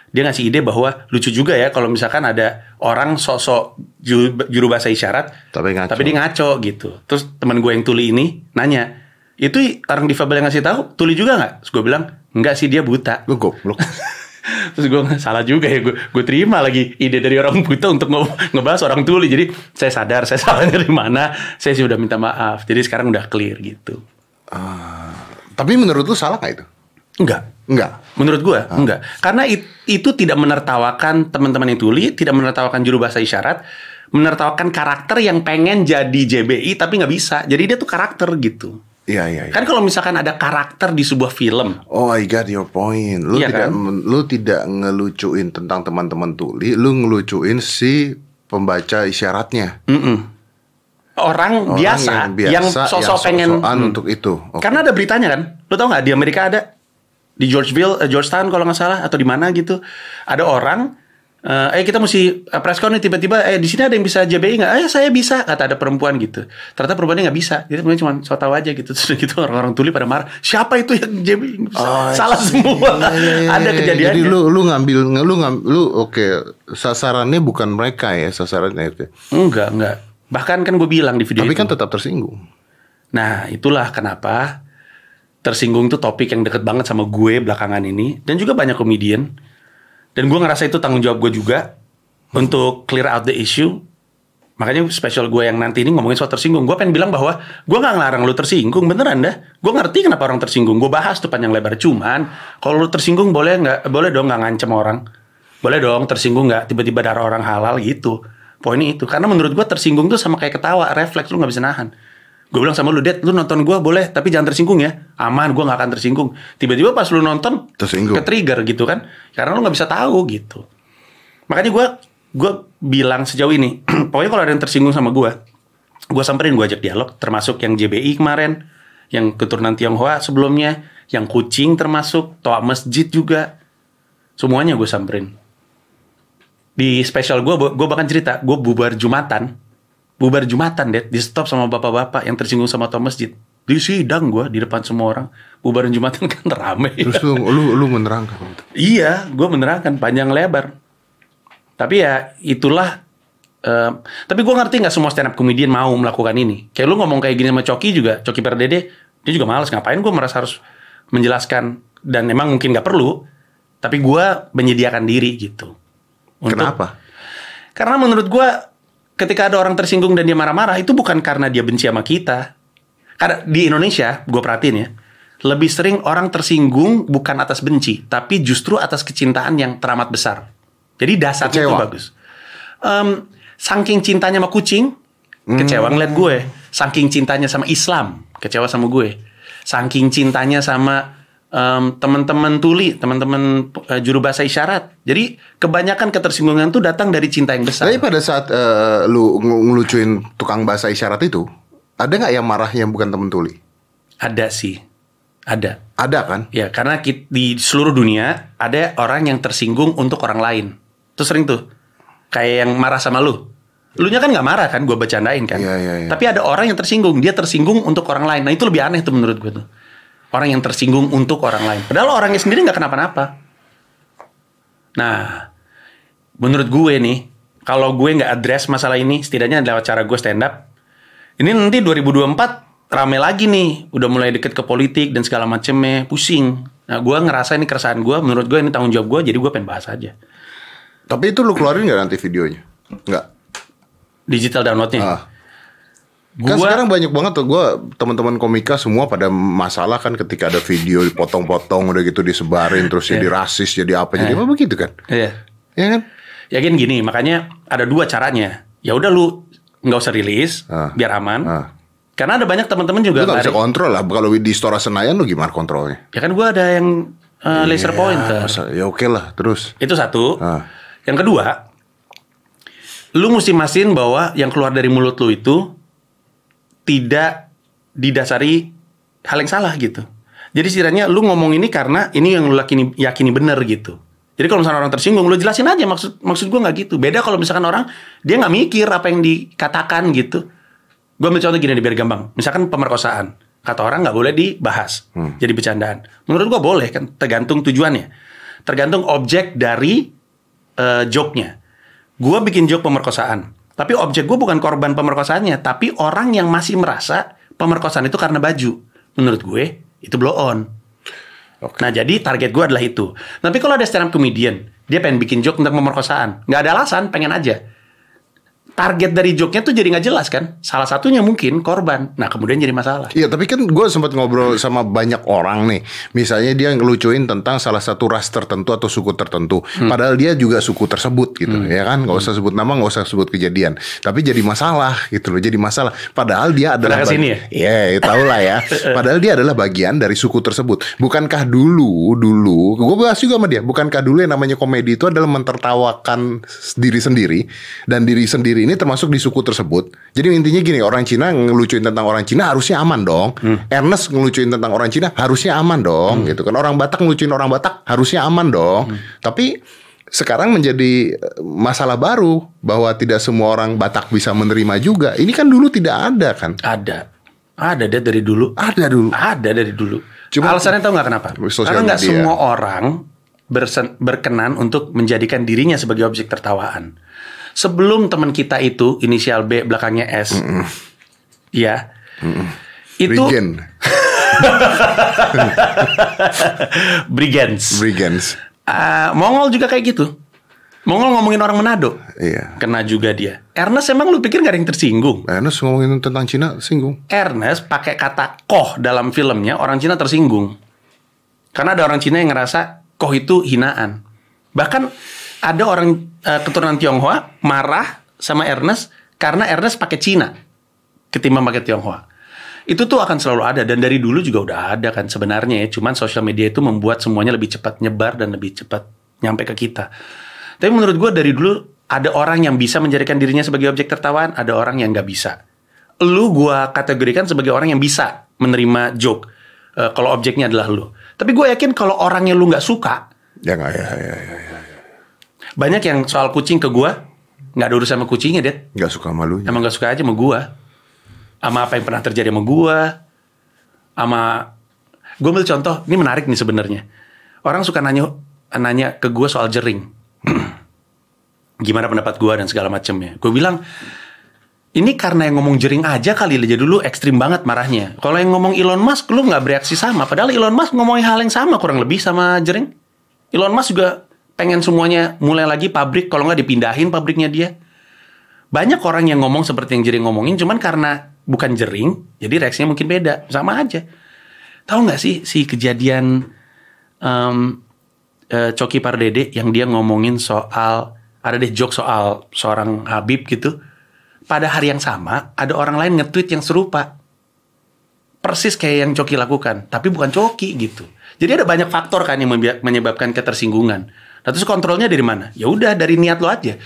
S1: dia ngasih ide bahwa lucu juga ya kalau misalkan ada orang sosok juru, juru bahasa isyarat
S2: Tapi ngaco.
S1: tapi dia ngaco gitu. Terus teman gue yang tuli ini nanya, itu orang difabel yang ngasih tahu tuli juga nggak? Terus gue bilang enggak sih dia buta.
S2: Lu goblok.
S1: Terus gue salah juga ya gue gue terima lagi ide dari orang buta untuk nge- ngebahas orang tuli. Jadi saya sadar saya salah dari mana. Saya sih udah minta maaf. Jadi sekarang udah clear gitu.
S2: Tapi menurut lu salah gak itu?
S1: Enggak.
S2: Enggak.
S1: Menurut gue enggak. Karena it- itu tidak menertawakan teman-teman yang tuli, tidak menertawakan juru bahasa isyarat, menertawakan karakter yang pengen jadi JBI tapi nggak bisa. Jadi dia tuh karakter gitu.
S2: Iya, iya, iya.
S1: Kan kalau misalkan ada karakter di sebuah film,
S2: Oh, I got your point. Lu
S1: Iya
S2: tidak
S1: kan?
S2: lu tidak ngelucuin tentang teman-teman tuli, lu ngelucuin si pembaca isyaratnya.
S1: mm-mm. orang,
S2: Orang
S1: biasa yang, sosok pengen
S2: sok-sokan
S1: Hmm.
S2: untuk itu. Oke.
S1: Karena ada beritanya kan. Lo tau nggak di Amerika ada di Georgeville, eh, Georgetown kalau nggak salah atau di mana gitu. Ada orang eh eh kita mesti eh, press con nih tiba-tiba eh di sini ada yang bisa JBI nggak? Eh saya bisa kata ada perempuan gitu. Ternyata perempuannya nggak bisa. Jadi sebenarnya cuma so tau aja gitu. Terus gitu orang-orang tuli pada marah. Siapa itu yang JBI? nggak bisa?"
S2: Oh,
S1: Salah
S2: iya,
S1: semua.
S2: iya, iya, iya,
S1: ada
S2: iya.
S1: kejadiannya.
S2: Jadi lu lu ngambil lu ngambil lu oke sasarannya bukan mereka ya sasarannya oke.
S1: Enggak, enggak. Bahkan kan gue bilang di video
S2: Tapi
S1: itu.
S2: kan tetap tersinggung.
S1: Nah, itulah kenapa tersinggung tuh topik yang deket banget sama gue belakangan ini dan juga banyak komedian. Dan gue ngerasa itu tanggung jawab gue juga untuk clear out the issue. Makanya special gue yang nanti ini ngomongin soal tersinggung. Gue pengen bilang bahwa gue nggak ngelarang lu tersinggung, beneran dah. Gue ngerti kenapa orang tersinggung. Gue bahas tuh panjang lebar. Cuman kalau lu tersinggung boleh nggak? Boleh dong nggak ngancem orang. Boleh dong tersinggung nggak tiba-tiba darah orang halal gitu. Poinnya itu. Karena menurut gue tersinggung tuh sama kayak ketawa, refleks lu nggak bisa nahan. Gue bilang sama lu, Dad, lu nonton gue boleh, tapi jangan tersinggung ya. Aman, gue nggak akan tersinggung. Tiba-tiba pas lu nonton,
S2: Tersinggung.
S1: ke trigger gitu kan. Karena lu nggak bisa tahu gitu. Makanya gue gue bilang sejauh ini, pokoknya kalau ada yang tersinggung sama gue, gue samperin gue ajak dialog, termasuk yang JBI kemarin, yang keturunan Tionghoa sebelumnya, yang kucing termasuk, toa masjid juga, semuanya gue samperin. Di spesial gue, gue bahkan cerita, gue bubar jumatan, bubar jumatan deh, di stop sama bapak-bapak yang tersinggung sama toa masjid. Di sidang gue di depan semua orang, bubaran jumatan kan rame.
S2: Terus lu lu lu menerangkan.
S1: Iya, gue menerangkan panjang lebar. Tapi ya itulah. eh, tapi gue ngerti nggak semua stand up comedian mau melakukan ini. Kayak lu ngomong kayak gini sama Coki juga, Coki Perdede, dia juga malas ngapain. Gue merasa harus menjelaskan dan emang mungkin nggak perlu. Tapi gue menyediakan diri gitu. Untuk-
S2: Kenapa?
S1: Karena menurut gue ketika ada orang tersinggung dan dia marah-marah itu bukan karena dia benci sama kita. Karena di Indonesia, gue perhatiin ya, lebih sering orang tersinggung bukan atas benci, tapi justru atas kecintaan yang teramat besar. Jadi dasarnya itu
S2: Kecewa.
S1: bagus. Em, saking cintanya sama kucing, kecewa ngeliat gue. Saking cintanya sama Islam, kecewa sama gue. Saking cintanya sama em, teman-teman tuli, teman-teman eh, juru bahasa isyarat. Jadi kebanyakan ketersinggungan itu datang dari cinta yang besar.
S2: Tapi pada saat eh, lu ng- ngelucuin tukang bahasa isyarat itu, ada nggak yang marah yang bukan temen tuli?
S1: Ada sih, ada.
S2: Ada kan?
S1: Ya, karena di seluruh dunia ada orang yang tersinggung untuk orang lain. Itu sering tuh. Kayak yang marah sama lu. Lu nya kan nggak marah kan, gue bercandain kan.
S2: Iya, iya, iya.
S1: Tapi ada orang yang tersinggung, dia tersinggung untuk orang lain. Nah itu lebih aneh tuh menurut gue tuh. Orang yang tersinggung untuk orang lain. Padahal orangnya sendiri nggak kenapa-napa. Nah, menurut gue nih, kalau gue nggak address masalah ini, setidaknya lewat cara gue stand up, ini nanti 2024 rame lagi nih, udah mulai deket ke politik dan segala macemnya, pusing. Nah, gue ngerasa ini keresahan gue, menurut gue ini tanggung jawab gue, jadi gue pengen bahas aja.
S2: Tapi itu lu keluarin nggak nanti videonya? Nggak.
S1: Digital downloadnya.
S2: Ah. Kan
S1: Gua-
S2: sekarang banyak banget tuh gue teman-teman komika semua pada masalah kan ketika ada video dipotong-potong udah gitu disebarin terus jadi rasis jadi apa jadi apa begitu kan?
S1: Iya.
S2: Ya kan?
S1: Yakin gini, makanya ada dua caranya. Ya udah lu nggak usah rilis,
S2: Ah.
S1: biar aman.
S2: Ah.
S1: Karena ada banyak teman-teman
S2: Lu
S1: juga.
S2: nggak bisa
S1: lari-
S2: kontrol lah kalau di Stora Senayan lu gimana kontrolnya?
S1: ya kan gue ada yang uh, laser
S2: Ya,
S1: pointer.
S2: masa- Ya oke lah terus.
S1: Itu satu.
S2: Ah.
S1: Yang kedua, lu mesti mastiin bahwa yang keluar dari mulut lu itu tidak didasari hal yang salah gitu. Jadi sekiranya lu ngomong ini karena ini yang lu yakini, yakini bener gitu. Jadi kalau misalnya orang tersinggung, lu jelasin aja maksud maksud gue nggak gitu. Beda kalau misalkan orang dia nggak mikir apa yang dikatakan gitu. Gue ambil contoh gini nih biar gampang. Misalkan pemerkosaan, kata orang nggak boleh dibahas, jadi bercandaan. Menurut gue boleh kan, tergantung tujuannya. tergantung objek dari eh, joke-nya. Gue bikin joke pemerkosaan, tapi objek gue bukan korban pemerkosaannya, tapi orang yang masih merasa pemerkosaan itu karena baju. Menurut gue itu blow on. Nah jadi target gue adalah itu. Tapi kalau ada stand up comedian, dia pengen bikin joke tentang pemerkosaan, nggak ada alasan, pengen aja target dari joke-nya tuh jadi nggak jelas kan. Salah satunya mungkin korban. Nah kemudian jadi masalah.
S2: Iya tapi kan gue sempat ngobrol sama banyak orang nih. Misalnya dia ngelucuin tentang salah satu ras tertentu atau suku tertentu.
S1: Hmm.
S2: Padahal dia juga suku tersebut gitu. Ya kan nggak usah sebut nama nggak usah sebut kejadian. Tapi jadi masalah gitu loh. Jadi masalah. Padahal dia adalah
S1: Pernah ke sini
S2: bagi- Iya tau lah ya. Padahal dia adalah bagian dari suku tersebut. Bukankah dulu dulu gue bahas juga sama dia. Bukankah dulu yang namanya komedi itu adalah mentertawakan diri sendiri dan diri sendiri ini termasuk di suku tersebut. Jadi intinya gini, orang Cina ngelucuin tentang orang Cina harusnya aman dong. Ernest ngelucuin tentang orang Cina harusnya aman dong, gitu kan. Orang Batak ngelucuin orang Batak harusnya aman dong. Tapi sekarang menjadi eh, masalah baru bahwa tidak semua orang Batak bisa menerima juga. Ini kan dulu tidak ada kan?
S1: Ada. Ada deh dari dulu.
S2: Ada dulu.
S1: Ada dari dulu.
S2: Cuma-
S1: Alasannya tau nggak kenapa? Karena nggak semua orang bersen- berkenan untuk menjadikan dirinya sebagai objek tertawaan. Sebelum teman kita itu inisial B belakangnya S, ya, itu
S2: Brigand,
S1: brigands.
S2: brigands.
S1: Ah, Mongol juga kayak gitu. Mongol ngomongin orang Manado,
S2: Iya.
S1: kena juga dia. Ernest emang lu pikir gak ada yang tersinggung?
S2: Ernest ngomongin tentang Cina singgung.
S1: Ernest pakai kata koh dalam filmnya orang Cina tersinggung. Karena ada orang Cina yang ngerasa koh itu hinaan. Bahkan ada orang eh, keturunan Tionghoa marah sama Ernest karena Ernest pakai Cina ketimbang pakai Tionghoa. Itu tuh akan selalu ada dan dari dulu juga udah ada kan sebenarnya ya. Cuman sosial media itu membuat semuanya lebih cepat nyebar dan lebih cepat nyampe ke kita. Tapi menurut gue dari dulu ada orang yang bisa menjadikan dirinya sebagai objek tertawaan, ada orang yang nggak bisa. Lu gua kategorikan sebagai orang yang bisa menerima joke eh, kalau objeknya adalah lu. Tapi gue yakin kalau orangnya lu nggak suka,
S2: Ya nggak ya, ya, ya, ya.
S1: Banyak yang soal kucing ke gua nggak ada urusan sama kucingnya, Dad.
S2: Nggak suka malunya.
S1: Emang gak suka aja sama gua. Sama apa yang pernah terjadi sama gua. Sama gue ambil contoh, ini menarik nih sebenarnya. Orang suka nanya nanya ke gua soal jering. Gimana pendapat gua dan segala macamnya. Gue bilang ini karena yang ngomong jering aja kali jadi dulu ekstrim banget marahnya. Kalau yang ngomong Elon Musk lu nggak bereaksi sama. Padahal Elon Musk ngomongin hal yang sama kurang lebih sama jering. Elon Musk juga pengen semuanya mulai lagi pabrik kalau nggak dipindahin pabriknya dia. Banyak orang yang ngomong seperti yang Jering ngomongin, cuman karena bukan Jering, jadi reaksinya mungkin beda, sama aja. Tahu nggak sih si kejadian em, eh, Coki Pardede yang dia ngomongin soal ada deh joke soal seorang Habib gitu. Pada hari yang sama ada orang lain nge-tweet yang serupa. Persis kayak yang Coki lakukan, tapi bukan Coki gitu. Jadi ada banyak faktor kan yang menyebabkan ketersinggungan. Nah, terus kontrolnya dari mana? Ya udah dari niat lo aja.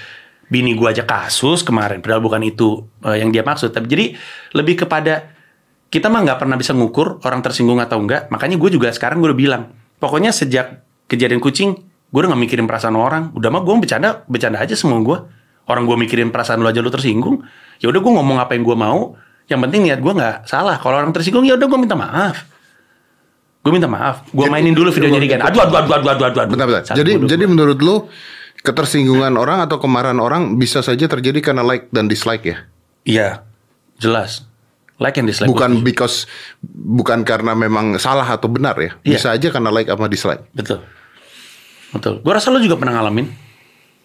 S1: Bini gua aja kasus kemarin, padahal bukan itu eh, yang dia maksud. Tapi jadi lebih kepada kita mah nggak pernah bisa ngukur orang tersinggung atau enggak. Makanya gue juga sekarang gue udah bilang, pokoknya sejak kejadian kucing, gue udah gak mikirin perasaan orang. Udah mah gue bercanda, bercanda aja semua gue. Orang gue mikirin perasaan lu aja lu tersinggung, ya udah gue ngomong apa yang gue mau. Yang penting niat gue nggak salah. Kalau orang tersinggung ya udah gue minta maaf. Gue minta maaf. Gue mainin dulu videonya Rigan. Aduh, aduh, aduh, aduh, aduh, aduh. aduh.
S2: Bentar, bentar.
S1: Satu,
S2: Jadi
S1: dua,
S2: jadi
S1: dua.
S2: menurut lu ketersinggungan orang atau kemarahan orang bisa saja terjadi karena like dan dislike ya?
S1: Iya, jelas. Like and dislike.
S2: bukan because bukan karena memang salah atau benar ya.
S1: Iya.
S2: Bisa aja karena like sama dislike.
S1: Betul. Betul. Gue rasa lu juga pernah ngalamin.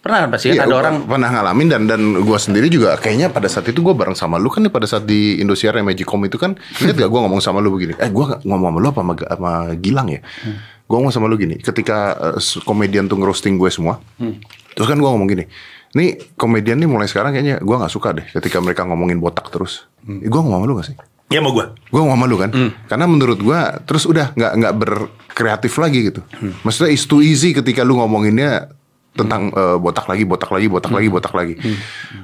S1: Pernah kan pasti kan?
S2: Iya,
S1: ada
S2: gua
S1: orang
S2: pernah ngalamin dan dan gue sendiri juga kayaknya pada saat itu gue bareng sama lu kan nih pada saat di Indosiar yang Magicom itu kan ingat gak gue ngomong sama lu begini eh gue ngomong sama lu apa sama, sama Gilang ya
S1: Hmm.
S2: gue ngomong sama lu gini ketika eh, komedian tuh ngerosting gue semua
S1: Hmm.
S2: terus kan gue ngomong gini nih komedian nih mulai sekarang kayaknya gue nggak suka deh ketika mereka ngomongin botak terus
S1: Hmm.
S2: gue ngomong sama lu gak sih
S1: Ya mau gue.
S2: gue ngomong sama lu kan
S1: Hmm.
S2: karena menurut gue terus udah nggak nggak berkreatif lagi gitu
S1: Hmm.
S2: maksudnya it's too easy ketika lu ngomonginnya tentang eh, botak lagi botak lagi botak
S1: Hmm.
S2: lagi botak lagi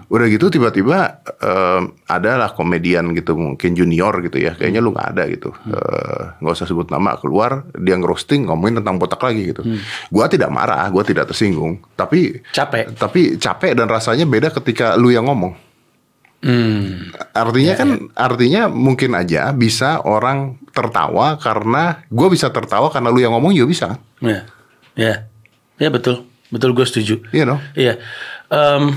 S2: udah gitu tiba-tiba eh, adalah komedian gitu mungkin junior gitu ya kayaknya lu nggak ada gitu
S1: Hmm.
S2: Eh, nggak usah sebut nama keluar dia ngerosting ngomongin tentang botak lagi gitu
S1: Hmm.
S2: gua tidak marah gua tidak tersinggung tapi
S1: Capek.
S2: tapi capek dan rasanya beda ketika lu yang ngomong
S1: Hmm.
S2: Artinya kan artinya mungkin aja bisa orang tertawa karena gue bisa tertawa karena lu yang ngomong juga bisa kan?
S1: Ya. Ya. Ya betul, betul gue setuju.
S2: Iya dong.
S1: Iya. Em,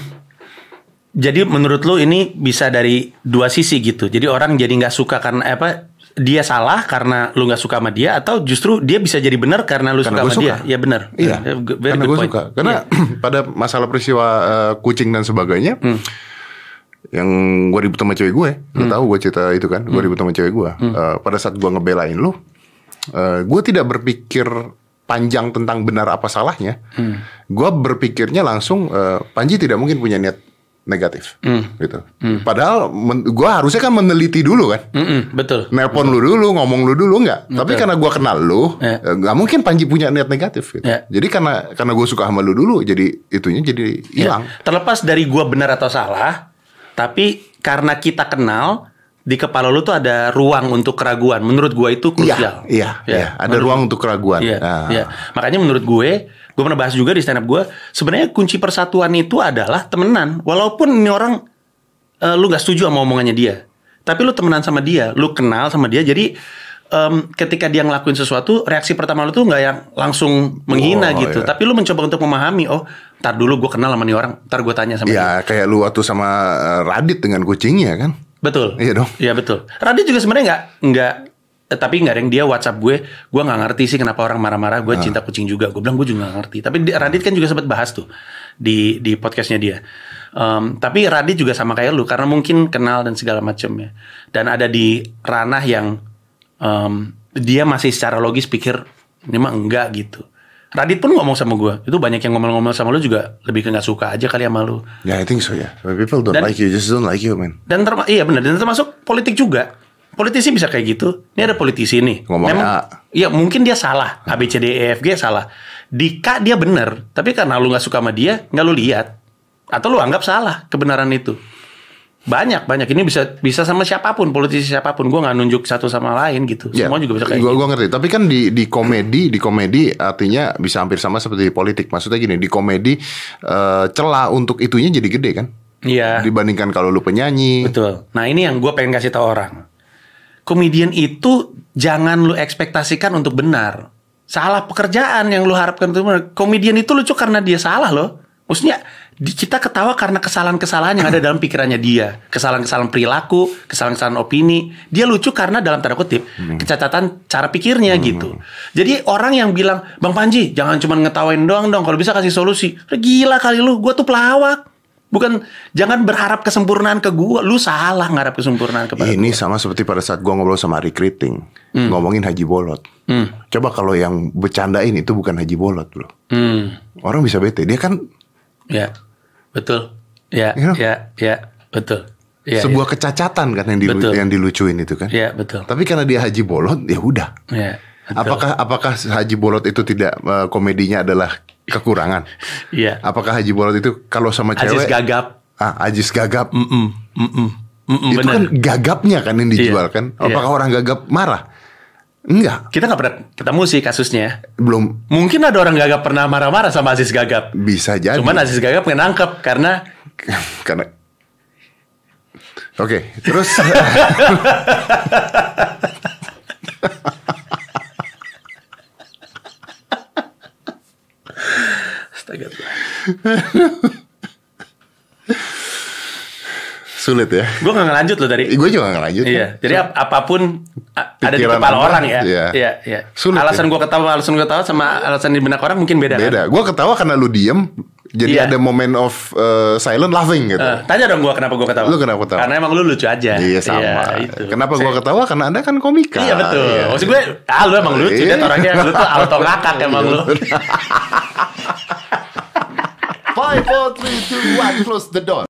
S1: jadi menurut lu ini bisa dari dua sisi gitu. Jadi orang jadi nggak suka karena eh, apa? Dia salah karena lu nggak suka sama dia atau justru dia bisa jadi benar karena lu
S2: Karena
S1: suka sama dia.
S2: suka.
S1: Iya benar.
S2: Iya,
S1: Yeah, very
S2: karena gue suka. Karena
S1: Iya.
S2: pada masalah peristiwa eh, kucing dan sebagainya,
S1: Hmm.
S2: yang gue ribut sama cewek gue, lu tahu gue cerita itu kan,
S1: Hmm.
S2: gue ribut sama cewek gue. Eh, pada saat gue ngebelain lu, eh, gue tidak berpikir panjang tentang benar apa salahnya.
S1: Hmm.
S2: Gue berpikirnya langsung, eh, Panji tidak mungkin punya niat negatif,
S1: Hmm.
S2: gitu. Padahal gue harusnya kan meneliti dulu kan.
S1: Mm-mm, betul.
S2: Nelpon lu dulu, ngomong lu dulu nggak. Tapi karena gua kenal lu,
S1: Ya.
S2: eh, nggak mungkin Panji punya niat negatif. Gitu.
S1: Ya.
S2: Jadi karena karena gue suka sama lu dulu, jadi itunya jadi
S1: Ya.
S2: hilang.
S1: Terlepas dari gua benar atau salah, tapi karena kita kenal di kepala lu tuh ada ruang untuk keraguan. Menurut gua itu krusial.
S2: Iya, iya,
S1: Ya,
S2: iya. Ada
S1: menurut-
S2: ruang untuk keraguan.
S1: Iya,
S2: Nah,
S1: iya. Makanya menurut gue, gue pernah bahas juga di stand up gue, sebenarnya kunci persatuan itu adalah temenan. Walaupun ini orang eh, lu nggak setuju sama omongannya dia, tapi lu temenan sama dia, lu kenal sama dia, jadi em, ketika dia ngelakuin sesuatu, reaksi pertama lu tuh nggak yang langsung menghina
S2: Oh,
S1: gitu,
S2: iya.
S1: tapi lu mencoba untuk memahami, oh, ntar dulu gue kenal sama nih orang, ntar gue tanya sama dia.
S2: Ya kayak lu waktu sama eh, Radit dengan kucingnya kan.
S1: Betul.
S2: Iya dong.
S1: Iya betul. Radit juga sebenarnya nggak nggak eh, tapi nggak ada yang dia WhatsApp gue, gue nggak ngerti sih kenapa orang marah-marah. Gue cinta kucing juga. Gue bilang gue juga nggak ngerti. Tapi di- Radit kan juga sempat bahas tuh di di podcastnya dia. Em, tapi Radit juga sama kayak lu karena mungkin kenal dan segala macamnya. Dan ada di ranah yang em, dia masih secara logis pikir ini mah enggak gitu. Radit pun ngomong sama gue, itu banyak yang ngomong-ngomong sama lu juga lebih ke nggak suka aja kali sama lu.
S2: Ya I think so ya. When people don't
S1: Dan-
S2: like you, just don't like you man.
S1: Dan terma iya benar dan termasuk politik juga. Politisi bisa kayak gitu. Ini ada politisi nih.
S2: Ngomongnya A.
S1: Iya mungkin dia salah. A B C D E F G salah. Di K dia benar. Tapi karena lu nggak suka sama dia, nggak lu lihat. Atau lu anggap salah kebenaran itu. Banyak banyak ini bisa bisa sama siapa pun politisi siapa pun. Gue nggak nunjuk satu sama lain gitu.
S2: Ya,
S1: Semua juga bisa kayak
S2: gua,
S1: gitu.
S2: gua ngerti. Tapi kan di di komedi, di komedi artinya bisa hampir sama seperti di politik. Maksudnya gini, di komedi eh, celah untuk itunya jadi gede kan?
S1: Iya.
S2: Dibandingkan kalau lu penyanyi.
S1: Betul. Nah ini yang gue pengen kasih tau orang. Komedian itu jangan lu ekspektasikan untuk benar. Salah pekerjaan yang lu harapkan itu. Komedian itu lucu karena dia salah loh. Maksudnya di- kita ketawa karena kesalahan-kesalahan yang ada dalam pikirannya dia. Kesalahan-kesalahan perilaku, kesalahan-kesalahan opini. Dia lucu karena dalam tanda kutip kecacatan cara pikirnya gitu. Jadi orang yang bilang, Bang Panji jangan cuma ngetawain doang dong. Kalau bisa kasih solusi. Gila kali lu, gue tuh pelawak. Bukan jangan berharap kesempurnaan ke gua, lu salah ngarap kesempurnaan kepada
S2: Ini sama seperti pada saat gua ngobrol sama Rick Riting, ngomongin Haji Bolot.
S1: Hmm.
S2: Coba kalau yang bercandain itu bukan Haji Bolot, bro.
S1: Hmm,
S2: Orang bisa bete. Dia kan
S1: ya, betul, ya,
S2: Iya.
S1: ya, ya, betul, ya,
S2: sebuah kecacatan kan yang, dilu-
S1: Betul.
S2: yang dilucuin itu kan.
S1: ya, betul,
S2: Tapi karena dia Haji Bolot, ya udah.
S1: ya, betul.
S2: Apakah apakah Haji Bolot itu tidak eh, komedinya adalah kekurangan?
S1: ya,
S2: Apakah Haji Bolot itu kalau sama cewek
S1: gagap,
S2: ah Ajis gagap?
S1: mm mm, mm mm, mm mm,
S2: itu
S1: bener.
S2: kan gagapnya kan yang dijual
S1: Iya,
S2: kan?
S1: iya.
S2: Apakah orang gagap marah? Enggak,
S1: Kita nggak pernah ketemu sih kasusnya.
S2: belum
S1: Mungkin ada orang gagap pernah marah-marah sama Aziz Gagap.
S2: bisa jadi.
S1: Cuman Aziz Gagap nangkep karena
S2: karena Oke, terus
S1: Astaga.
S2: Sulit ya.
S1: Gue nggak ngelanjut loh tadi.
S2: Gue juga nggak lanjut.
S1: Iya, jadi ap- apa pun a- ada di
S2: Pikiran
S1: kepala
S2: Anda,
S1: orang ya.
S2: iya.
S1: Iya, iya.
S2: Sulit,
S1: alasan
S2: ya?
S1: gua ketawa, alasan gua ketawa sama alasan di benak orang mungkin beda. kan?
S2: Beda. Gue ketawa karena lu diem, jadi
S1: Iya.
S2: ada moment of uh, silent laughing gitu.
S1: Eh, tanya dong gua kenapa gua ketawa.
S2: Lu kenapa ketawa?
S1: Karena emang lu lucu aja.
S2: Iya sama.
S1: itu.
S2: Kenapa gue ketawa? Karena anda kan komika.
S1: Iya betul.
S2: Iya.
S1: Maksud gue, ah lu emang lucu
S2: Iya.
S1: kan orangnya. Lu tuh auto ngakak emang lu.
S2: Five, four, three, two, one, close the door.